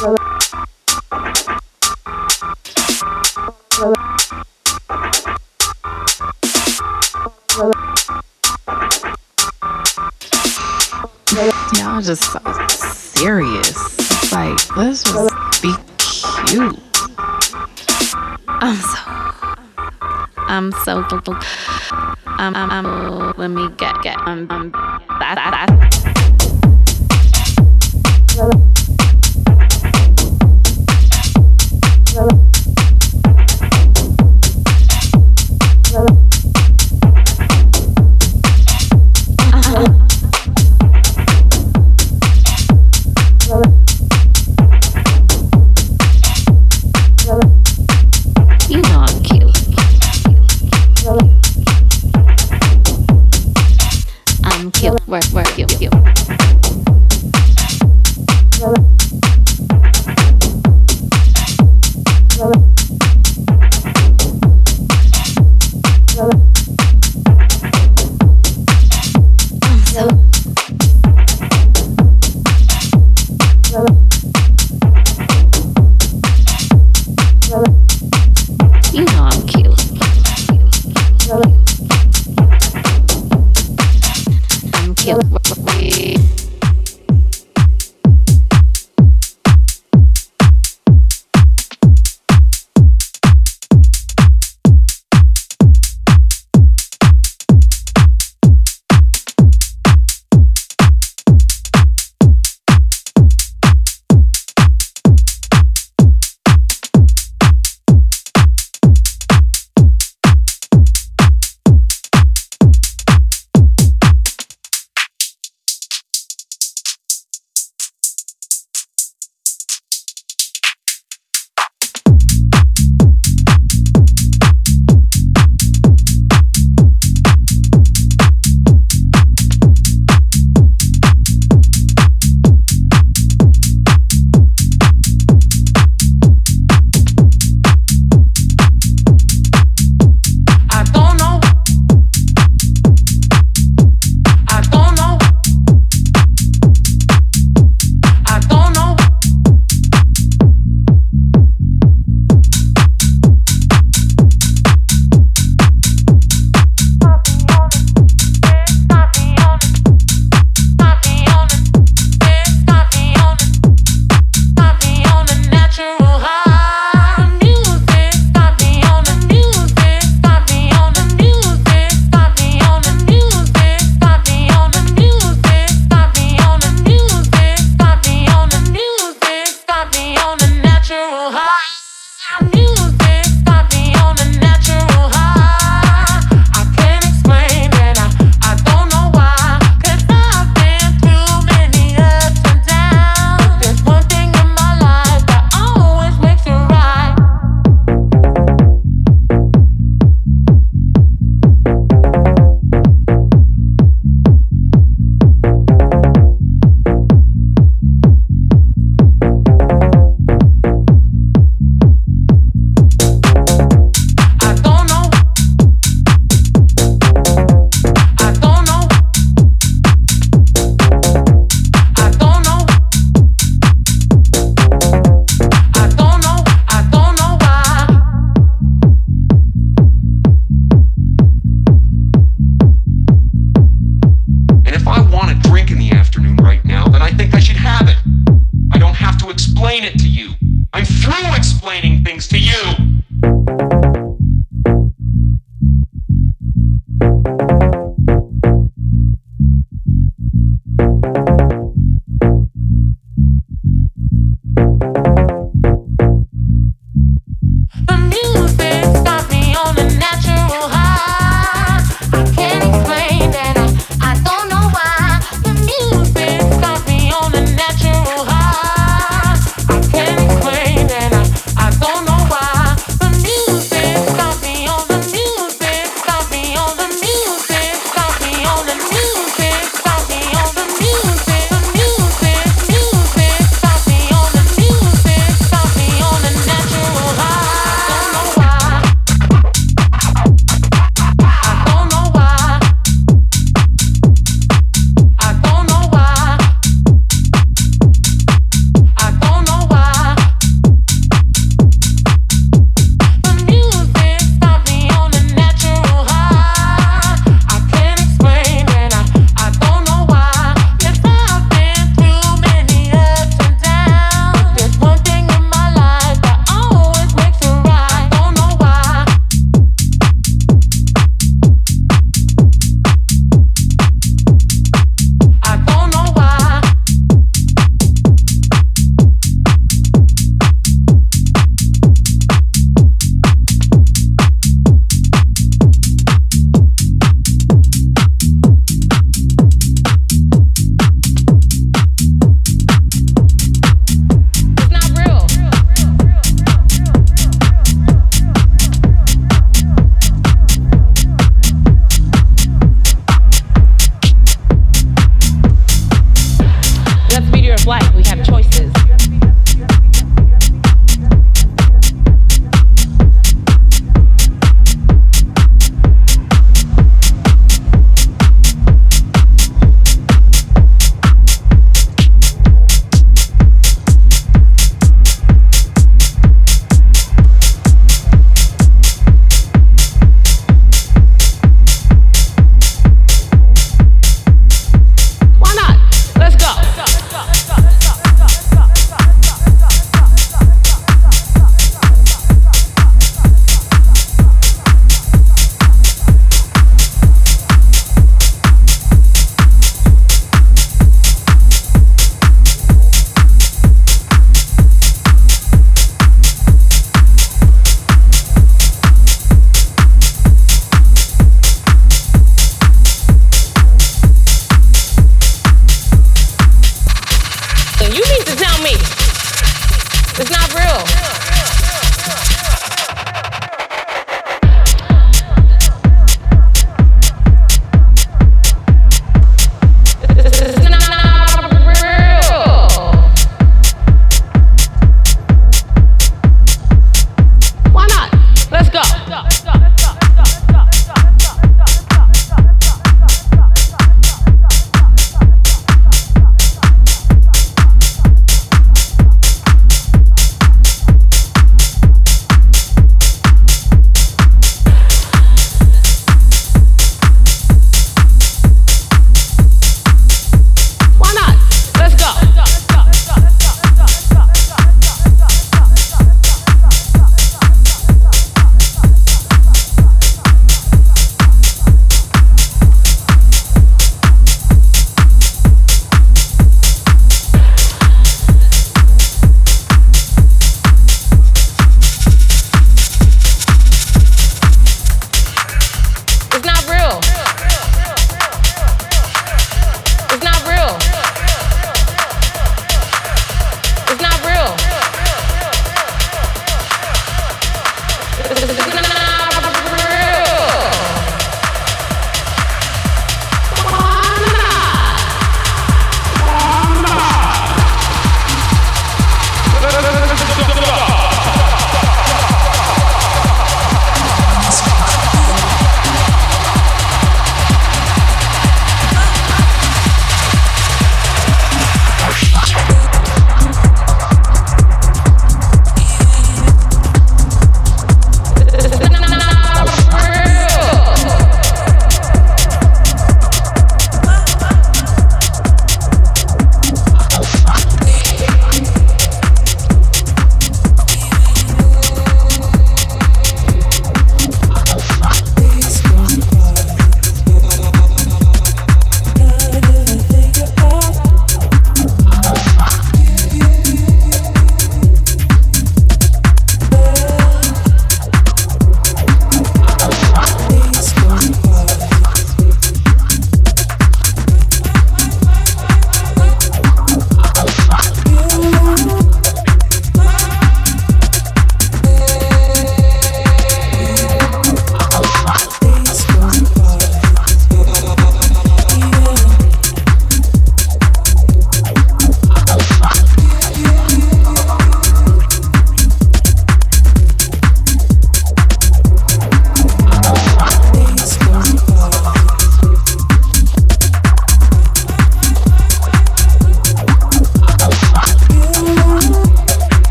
Y'all just so serious. Like, let's just be cute. I'm so. I'm so. I'm. I'm. I'm let me get. Get. I'm. I'm. That. That. that.